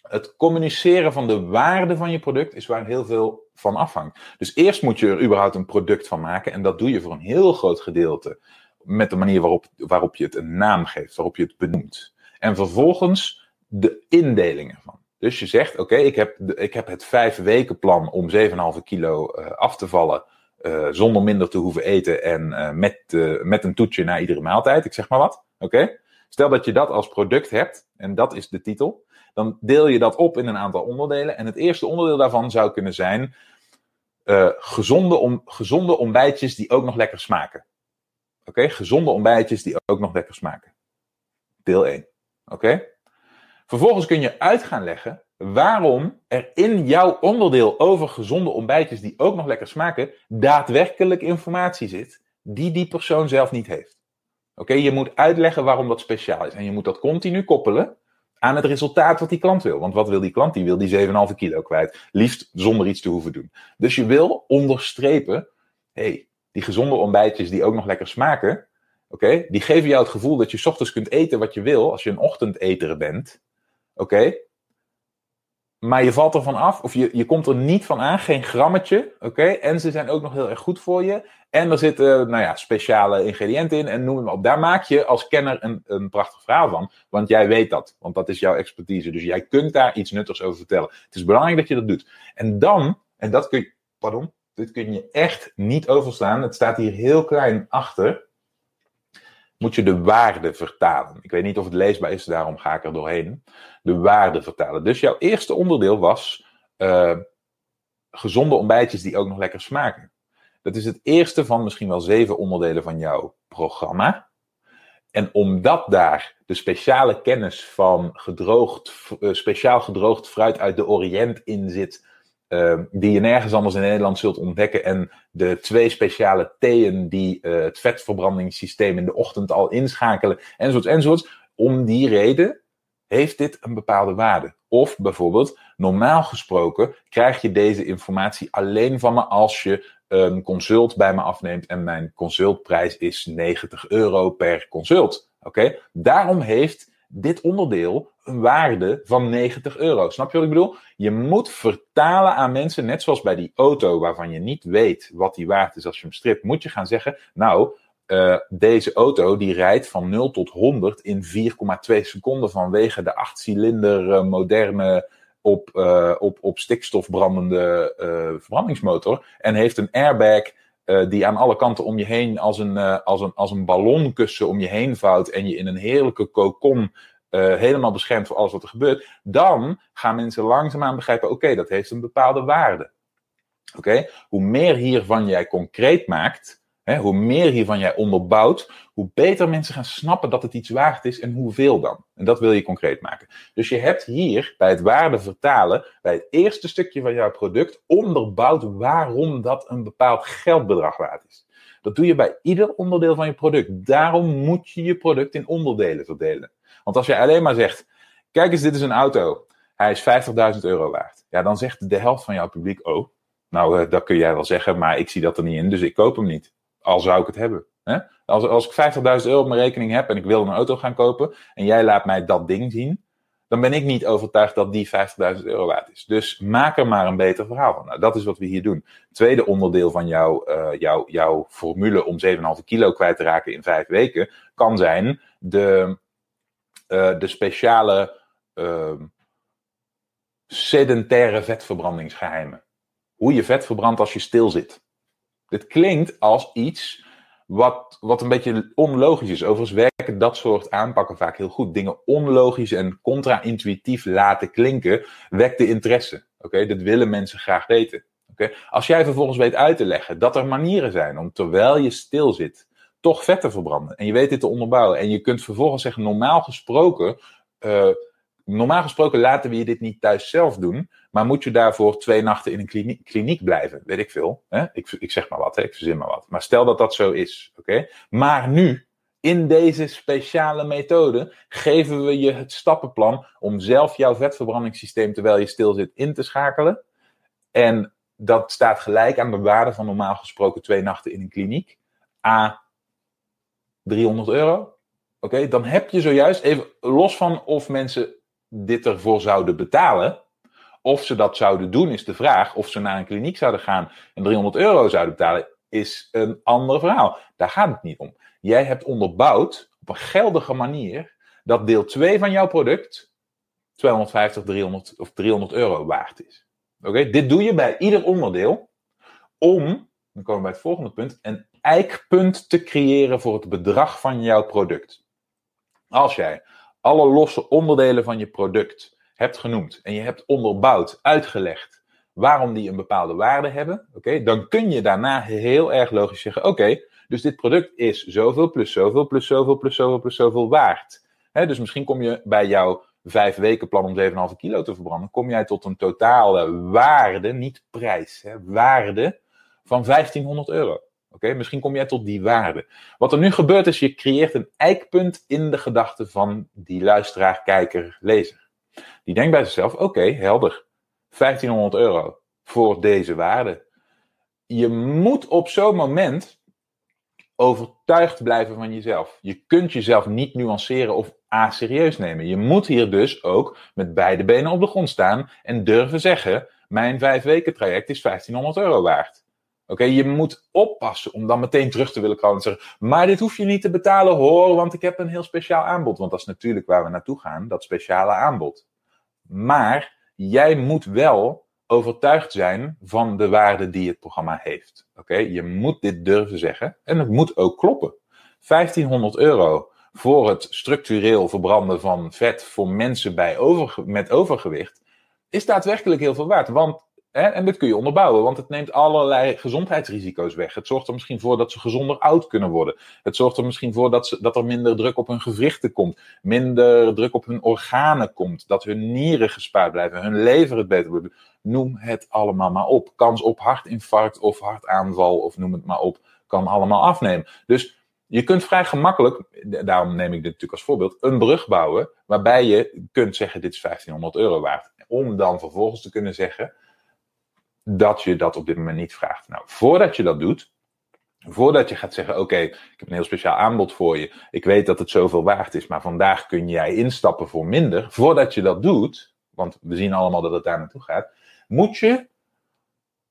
Het communiceren van de waarde van je product is waar heel veel van afhangt. Dus eerst moet je er überhaupt een product van maken. En dat doe je voor een heel groot gedeelte met de manier waarop, waarop je het een naam geeft, waarop je het benoemt. En vervolgens de indeling ervan. Dus je zegt, oké, ik, heb ik heb het vijf weken plan om 7,5 kilo uh, af te vallen. Uh, zonder minder te hoeven eten en uh, met, met een toetje na iedere maaltijd. Ik zeg maar wat. Oké? Stel dat je dat als product hebt, en dat is de titel, dan deel je dat op in een aantal onderdelen. En het eerste onderdeel daarvan zou kunnen zijn gezonde, om, gezonde ontbijtjes die ook nog lekker smaken. Oké, gezonde ontbijtjes die ook nog lekker smaken. Deel 1. Oké? Vervolgens kun je uit gaan leggen waarom er in jouw onderdeel over gezonde ontbijtjes die ook nog lekker smaken, daadwerkelijk informatie zit die die persoon zelf niet heeft. Oké, je moet uitleggen waarom dat speciaal is. En je moet dat continu koppelen aan het resultaat wat die klant wil. Want wat wil die klant? Die wil die 7,5 kilo kwijt. Liefst zonder iets te hoeven doen. Dus je wil onderstrepen, hey, die gezonde ontbijtjes die ook nog lekker smaken, oké, die geven jou het gevoel dat je ochtends kunt eten wat je wil als je een ochtendeter bent. Oké, maar je valt ervan af, of je, je komt er niet van aan, geen grammetje. Oké, en ze zijn ook nog heel erg goed voor je. En er zitten, nou ja, speciale ingrediënten in en noem het maar op. Daar maak je als kenner een, een prachtig verhaal van. Want jij weet dat. Want dat is jouw expertise. Dus jij kunt daar iets nuttigs over vertellen. Het is belangrijk dat je dat doet. En dan, en dat kun je, pardon, dit kun je echt niet overslaan. Het staat hier heel klein achter. Moet je de waarde vertalen. Ik weet niet of het leesbaar is, daarom ga ik er doorheen. De waarde vertalen. Dus jouw eerste onderdeel was uh, gezonde ontbijtjes die ook nog lekker smaken. Dat is het eerste van misschien wel zeven onderdelen van jouw programma. En omdat daar de speciale kennis van gedroogd, uh, speciaal gedroogd fruit uit de Oriënt in zit, uh, die je nergens anders in Nederland zult ontdekken, en de twee speciale theeën die het vetverbrandingssysteem in de ochtend al inschakelen, enzovoorts, enzovoorts, om die reden heeft dit een bepaalde waarde. Of bijvoorbeeld, normaal gesproken krijg je deze informatie alleen van me als je een consult bij me afneemt en mijn consultprijs is 90 euro per consult. Oké? Daarom heeft dit onderdeel een waarde van 90 euro. Snap je wat ik bedoel? Je moet vertalen aan mensen, net zoals bij die auto waarvan je niet weet wat die waard is als je hem stript, moet je gaan zeggen, nou, uh, deze auto die rijdt van 0 tot 100 in 4,2 seconden vanwege de 8 cilinder uh, moderne op, uh, op, op stikstof brandende verbrandingsmotor. En heeft een airbag die aan alle kanten om je heen als een, als, een, als een ballonkussen om je heen vouwt. En je in een heerlijke cocon helemaal beschermt voor alles wat er gebeurt. Dan gaan mensen langzaamaan begrijpen: oké, dat heeft een bepaalde waarde. Oké, hoe meer hiervan jij concreet maakt. Hoe meer hiervan jij onderbouwt, hoe beter mensen gaan snappen dat het iets waard is en hoeveel dan. En dat wil je concreet maken. Dus je hebt hier bij het waarde vertalen, bij het eerste stukje van jouw product, onderbouwd waarom dat een bepaald geldbedrag waard is. Dat doe je bij ieder onderdeel van je product. Daarom moet je je product in onderdelen verdelen. Want als je alleen maar zegt: kijk eens, dit is een auto. hij is 50.000 euro waard. Ja, dan zegt de helft van jouw publiek, oh, nou, uh, dat kun jij wel zeggen, maar ik zie dat er niet in, dus ik koop hem niet. Al zou ik het hebben. Hè? Als, als ik 50.000 euro op mijn rekening heb en ik wil een auto gaan kopen en jij laat mij dat ding zien, dan ben ik niet overtuigd dat die 50.000 euro waard is. Dus maak er maar een beter verhaal van. Nou, dat is wat we hier doen. Tweede onderdeel van jouw, uh, jouw, jouw formule om 7,5 kilo kwijt te raken in vijf weken kan zijn de, uh, de speciale uh, sedentaire vetverbrandingsgeheimen. Hoe je vet verbrandt als je stil zit. Dit klinkt als iets wat, wat een beetje onlogisch is. Overigens werken dat soort aanpakken vaak heel goed. Dingen onlogisch en contra-intuïtief laten klinken, wekt de interesse. Oké, dat willen mensen graag weten. Oké, als jij vervolgens weet uit te leggen dat er manieren zijn om terwijl je stil zit, toch vet te verbranden. En je weet dit te onderbouwen. En je kunt vervolgens zeggen, normaal gesproken. Uh, normaal gesproken laten we je dit niet thuis zelf doen, maar moet je daarvoor twee nachten in een kliniek, kliniek blijven, weet ik veel. Hè? Ik, ik zeg maar wat, hè? ik verzin maar wat. Maar stel dat dat zo is, oké? Maar nu, in deze speciale methode, geven we je het stappenplan om zelf jouw vetverbrandingssysteem terwijl je stil zit in te schakelen. En dat staat gelijk aan de waarde van normaal gesproken twee nachten in een kliniek. A, 300 euro. Oké, dan heb je zojuist, even los van of mensen dit ervoor zouden betalen. Of ze dat zouden doen, is de vraag. Of ze naar een kliniek zouden gaan en 300 euro zouden betalen, is een ander verhaal. Daar gaat het niet om. Jij hebt onderbouwd op een geldige manier dat deel 2 van jouw product 250, 300 of 300 euro waard is. Oké, dit doe je bij ieder onderdeel om, dan komen we bij het volgende punt, een eikpunt te creëren voor het bedrag van jouw product. Als jij alle losse onderdelen van je product hebt genoemd en je hebt onderbouwd, uitgelegd waarom die een bepaalde waarde hebben, oké, dan kun je daarna heel erg logisch zeggen: oké, dus dit product is zoveel plus zoveel plus zoveel plus zoveel plus zoveel waard. Dus misschien kom je bij jouw vijf weken plan om 7,5 kilo te verbranden, kom jij tot een totale waarde, niet prijs, waarde van 1500 euro. Oké, misschien kom jij tot die waarde. Wat er nu gebeurt is, je creëert een eikpunt in de gedachten van die luisteraar, kijker, lezer. Die denkt bij zichzelf, oké, helder. 1500 euro voor deze waarde. Je moet op zo'n moment overtuigd blijven van jezelf. Je kunt jezelf niet nuanceren of a serieus nemen. Je moet hier dus ook met beide benen op de grond staan en durven zeggen: mijn vijf weken traject is 1500 euro waard. Oké, je moet oppassen om dan meteen terug te willen komen en zeggen: Maar dit hoef je niet te betalen hoor, want ik heb een heel speciaal aanbod. Want dat is natuurlijk waar we naartoe gaan, dat speciale aanbod. Maar jij moet wel overtuigd zijn van de waarde die het programma heeft. Oké, je moet dit durven zeggen en het moet ook kloppen. 1500 euro voor het structureel verbranden van vet voor mensen bij over, met overgewicht is daadwerkelijk heel veel waard. Want en dit kun je onderbouwen, want het neemt allerlei gezondheidsrisico's weg. Het zorgt er misschien voor dat ze gezonder oud kunnen worden. Het zorgt er misschien voor dat, ze, dat er minder druk op hun gewrichten komt. Minder druk op hun organen komt. Dat hun nieren gespaard blijven. Hun lever het beter wordt. Noem het allemaal maar op. Kans op hartinfarct of hartaanval of noem het maar op. Kan allemaal afnemen. Dus je kunt vrij gemakkelijk, daarom neem ik dit natuurlijk als voorbeeld, een brug bouwen. Waarbij je kunt zeggen: dit is 1500 euro waard. Om dan vervolgens te kunnen zeggen dat je dat op dit moment niet vraagt. Nou, voordat je dat doet, voordat je gaat zeggen: Oké, ik heb een heel speciaal aanbod voor je. Ik weet dat het zoveel waard is, maar vandaag kun jij instappen voor minder. Voordat je dat doet, want we zien allemaal dat het daar naartoe gaat, moet je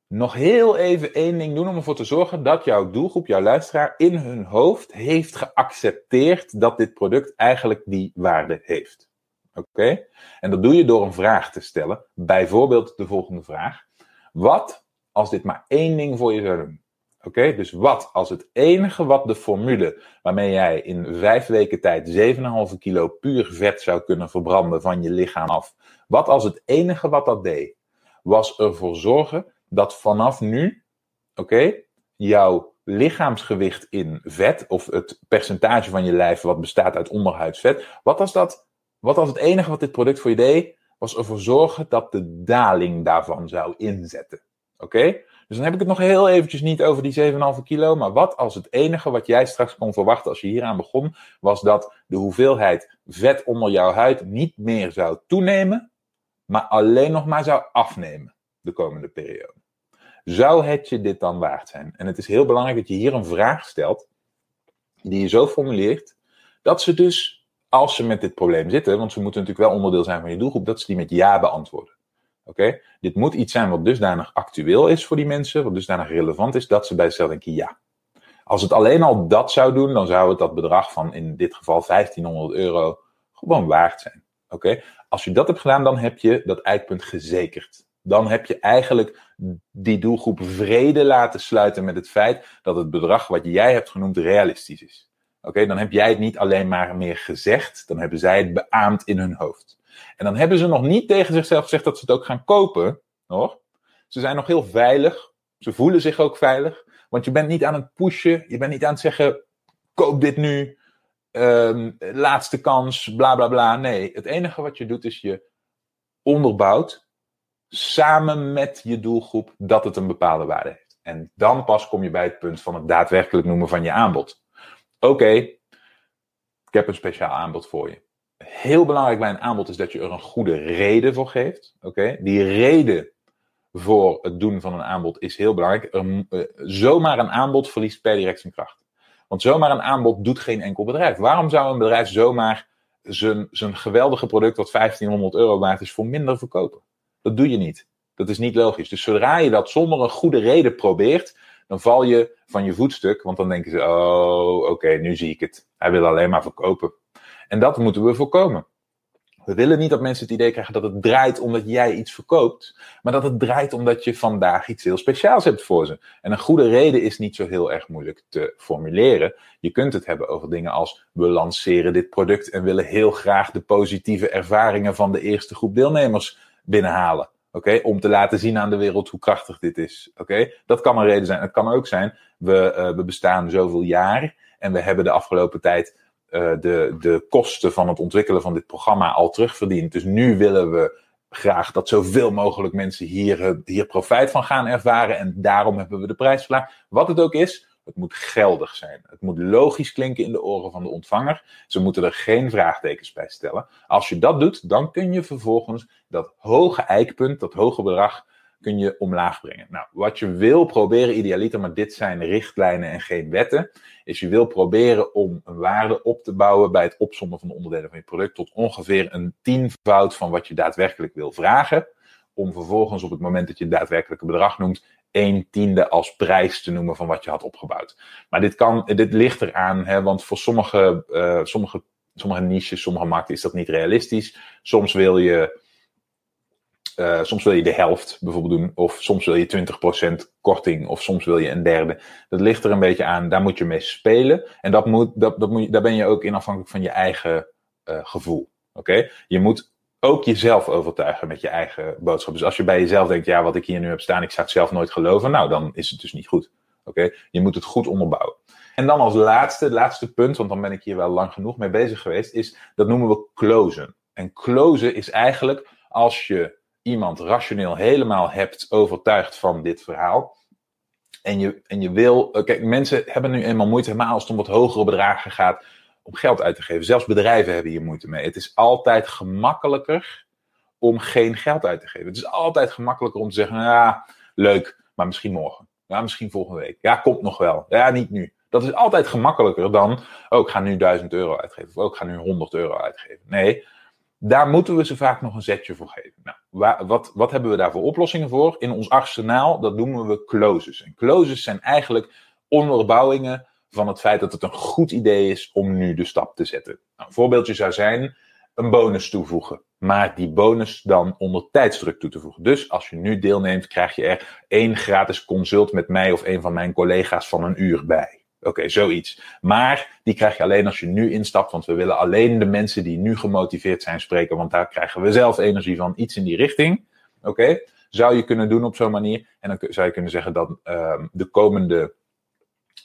nog heel even één ding doen om ervoor te zorgen dat jouw doelgroep, jouw luisteraar, in hun hoofd heeft geaccepteerd dat dit product eigenlijk die waarde heeft. Oké? En dat doe je door een vraag te stellen. Bijvoorbeeld de volgende vraag. Wat als dit maar één ding voor je zou doen? Oké, dus wat als het enige wat de formule waarmee jij in vijf weken tijd 7,5 kilo puur vet zou kunnen verbranden van je lichaam af, wat als het enige wat dat deed, was ervoor zorgen dat vanaf nu, oké, jouw lichaamsgewicht in vet, of het percentage van je lijf wat bestaat uit onderhuidsvet, wat als dat, wat als het enige wat dit product voor je deed, was ervoor zorgen dat de daling daarvan zou inzetten. Oké? Dus dan heb ik het nog heel eventjes niet over die 7,5 kilo. Maar wat als het enige wat jij straks kon verwachten als je hieraan begon, was dat de hoeveelheid vet onder jouw huid niet meer zou toenemen, maar alleen nog maar zou afnemen de komende periode. Zou het je dit dan waard zijn? En het is heel belangrijk dat je hier een vraag stelt, die je zo formuleert, dat ze dus, als ze met dit probleem zitten, want ze moeten natuurlijk wel onderdeel zijn van je doelgroep, dat ze die met ja beantwoorden. Oké? Dit moet iets zijn wat dusdanig actueel is voor die mensen, wat dusdanig relevant is, dat ze bij zichzelf denken ja. Als het alleen al dat zou doen, dan zou het dat bedrag van in dit geval 1500 euro gewoon waard zijn. Oké? Als je dat hebt gedaan, dan heb je dat eikpunt gezekerd. Dan heb je eigenlijk die doelgroep vrede laten sluiten met het feit dat het bedrag wat jij hebt genoemd realistisch is. Oké, dan heb jij het niet alleen maar meer gezegd, dan hebben zij het beaamd in hun hoofd. En dan hebben ze nog niet tegen zichzelf gezegd dat ze het ook gaan kopen, hoor. Ze zijn nog heel veilig, ze voelen zich ook veilig, want je bent niet aan het pushen, je bent niet aan het zeggen, koop dit nu, um, laatste kans, bla bla bla. Nee, het enige wat je doet is je onderbouwt samen met je doelgroep dat het een bepaalde waarde heeft. En dan pas kom je bij het punt van het daadwerkelijk noemen van je aanbod. Oké, ik heb een speciaal aanbod voor je. Heel belangrijk bij een aanbod is dat je er een goede reden voor geeft. Oké, die reden voor het doen van een aanbod is heel belangrijk. Uh, zomaar een aanbod verliest per direct zijn kracht. Want zomaar een aanbod doet geen enkel bedrijf. Waarom zou een bedrijf zomaar zijn, zijn geweldige product, wat 1500 euro waard is, voor minder verkopen? Dat doe je niet. Dat is niet logisch. Dus zodra je dat zonder een goede reden probeert, dan val je van je voetstuk. Want dan denken ze: oh, oké, nu zie ik het. Hij wil alleen maar verkopen. En dat moeten we voorkomen. We willen niet dat mensen het idee krijgen dat het draait omdat jij iets verkoopt, maar dat het draait omdat je vandaag iets heel speciaals hebt voor ze. En een goede reden is niet zo heel erg moeilijk te formuleren. Je kunt het hebben over dingen als we lanceren dit product en willen heel graag de positieve ervaringen van de eerste groep deelnemers binnenhalen. Oké, om te laten zien aan de wereld hoe krachtig dit is. Oké, dat kan een reden zijn. Het kan ook zijn, we, uh, we bestaan zoveel jaar en we hebben de afgelopen tijd uh, de, de kosten van het ontwikkelen van dit programma al terugverdiend. Dus nu willen we graag dat zoveel mogelijk mensen hier, uh, hier profijt van gaan ervaren. En daarom hebben we de prijs verlaagd. Wat het ook is, het moet geldig zijn. Het moet logisch klinken in de oren van de ontvanger. Ze moeten er geen vraagtekens bij stellen. Als je dat doet, dan kun je vervolgens dat hoge eikpunt, dat hoge bedrag, kun je omlaag brengen. Nou, wat je wil proberen, idealiter, maar dit zijn richtlijnen en geen wetten, is je wil proberen om een waarde op te bouwen bij het opzommen van de onderdelen van je product tot ongeveer een tienvoud van wat je daadwerkelijk wil vragen. Om vervolgens op het moment dat je het daadwerkelijke bedrag noemt, een tiende als prijs te noemen van wat je had opgebouwd. Maar dit, kan, dit ligt eraan, hè, want voor sommige, uh, sommige, sommige niches, sommige markten is dat niet realistisch. Soms wil je uh, soms wil je de helft bijvoorbeeld doen, of soms wil je 20% korting, of soms wil je een derde. Dat ligt er een beetje aan, daar moet je mee spelen. En dat moet, dat, dat moet, daar ben je ook in afhankelijk van je eigen uh, gevoel. Oké? Je moet ook jezelf overtuigen met je eigen boodschap. Dus als je bij jezelf denkt, ja, wat ik hier nu heb staan, ik zou het zelf nooit geloven, nou, dan is het dus niet goed. Oké? Je moet het goed onderbouwen. En dan als laatste, laatste punt, want dan ben ik hier wel lang genoeg mee bezig geweest, is dat noemen we closen. En closen is eigenlijk als je iemand rationeel helemaal hebt overtuigd van dit verhaal. En je, en je wil. Eh, kijk, mensen hebben nu eenmaal moeite, maar als het om wat hogere bedragen gaat, om geld uit te geven. Zelfs bedrijven hebben hier moeite mee. Het is altijd gemakkelijker om geen geld uit te geven. Het is altijd gemakkelijker om te zeggen: ja, leuk, maar misschien morgen. Ja, misschien volgende week. Ja, komt nog wel. Ja, niet nu. Dat is altijd gemakkelijker dan, oh, ik ga nu 1000 euro uitgeven. Of oh, ik ga nu 100 euro uitgeven. Nee, daar moeten we ze vaak nog een zetje voor geven. Nou, wat, wat hebben we daar voor oplossingen voor? In ons arsenaal, dat noemen we closes. En closes zijn eigenlijk onderbouwingen van het feit dat het een goed idee is om nu de stap te zetten. Nou, een voorbeeldje zou zijn een bonus toevoegen. Maar die bonus dan onder tijdsdruk toe te voegen. Dus als je nu deelneemt, krijg je er één gratis consult met mij of een van mijn collega's van een uur bij. Oké, zoiets. Maar die krijg je alleen als je nu instapt, want we willen alleen de mensen die nu gemotiveerd zijn spreken, want daar krijgen we zelf energie van. Iets in die richting. Oké, zou je kunnen doen op zo'n manier. En dan zou je kunnen zeggen dat uh, de komende,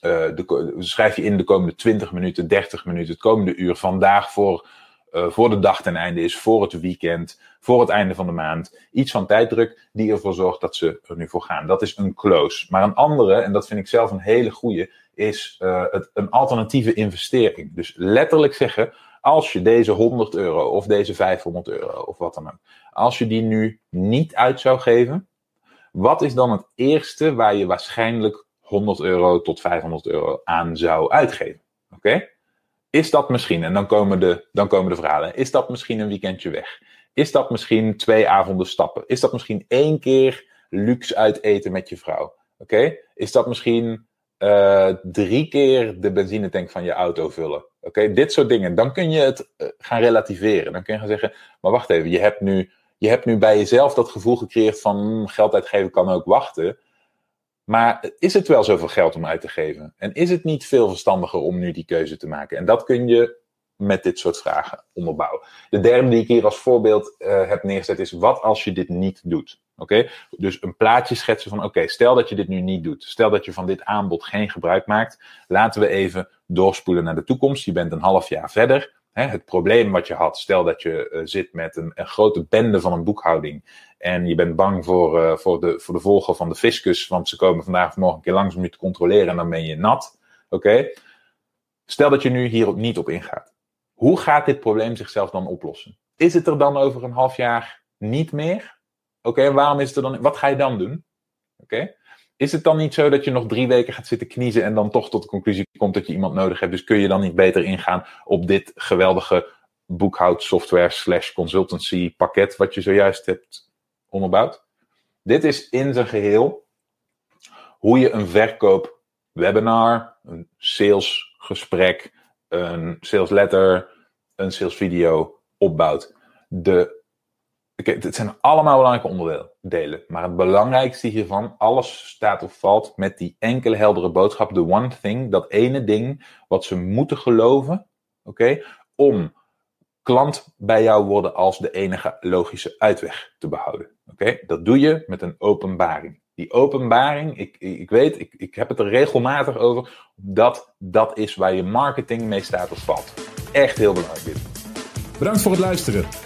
de, schrijf je in de komende 20 minuten, 30 minuten, het komende uur vandaag voor, uh, voor de dag ten einde is, voor het weekend, voor het einde van de maand. Iets van tijddruk die ervoor zorgt dat ze er nu voor gaan. Dat is een close. Maar een andere, en dat vind ik zelf een hele goede is uh, het, een alternatieve investering. Dus letterlijk zeggen, Als je deze 100 euro of deze 500 euro of wat dan ook, als je die nu niet uit zou geven, wat is dan het eerste waar je waarschijnlijk 100 euro tot 500 euro aan zou uitgeven? Oké? Is dat misschien, en dan komen, de, dan komen de verhalen, is dat misschien een weekendje weg? Is dat misschien twee avonden stappen? Is dat misschien één keer luxe uit eten met je vrouw? Oké? Is dat misschien uh, drie keer de benzinetank van je auto vullen? Oké, dit soort dingen. Dan kun je het uh, gaan relativeren. Dan kun je gaan zeggen, maar wacht even, je hebt nu, je hebt nu bij jezelf dat gevoel gecreëerd van hmm, geld uitgeven kan ook wachten. Maar is het wel zoveel geld om uit te geven? En is het niet veel verstandiger om nu die keuze te maken? En dat kun je met dit soort vragen onderbouwen. De derde die ik hier als voorbeeld uh, heb neergezet is: wat als je dit niet doet? Oké, dus een plaatje schetsen van: oké, stel dat je dit nu niet doet. Stel dat je van dit aanbod geen gebruik maakt. Laten we even doorspoelen naar de toekomst. Je bent een half jaar verder. Hè, het probleem wat je had, stel dat je uh, zit met een, een, grote bende van een boekhouding. En je bent bang voor, uh, voor, de, voor de volger van de fiscus, want ze komen vandaag of morgen een keer langs om je te controleren en dan ben je nat. Oké, stel dat je nu hier niet op ingaat. Hoe gaat dit probleem zichzelf dan oplossen? Is het er dan over een half jaar niet meer? Oké, waarom is het er dan? Wat ga je dan doen? Oké. Is het dan niet zo dat je nog drie weken gaat zitten kniezen en dan toch tot de conclusie komt dat je iemand nodig hebt? Dus kun je dan niet beter ingaan op dit geweldige boekhoudsoftware slash consultancy pakket wat je zojuist hebt onderbouwd? Dit is in zijn geheel hoe je een verkoop webinar, een salesgesprek, een sales letter, een sales video opbouwt. De, okay, het zijn allemaal belangrijke onderdelen. Maar het belangrijkste hiervan, alles staat of valt met die enkele heldere boodschap. De one thing, dat ene ding wat ze moeten geloven. Oké, om klant bij jou worden als de enige logische uitweg te behouden. Oké, dat doe je met een openbaring die openbaring, ik, ik weet, ik, ik heb het er regelmatig over, dat dat is waar je marketing mee staat of valt. Echt heel belangrijk Bedankt voor het luisteren.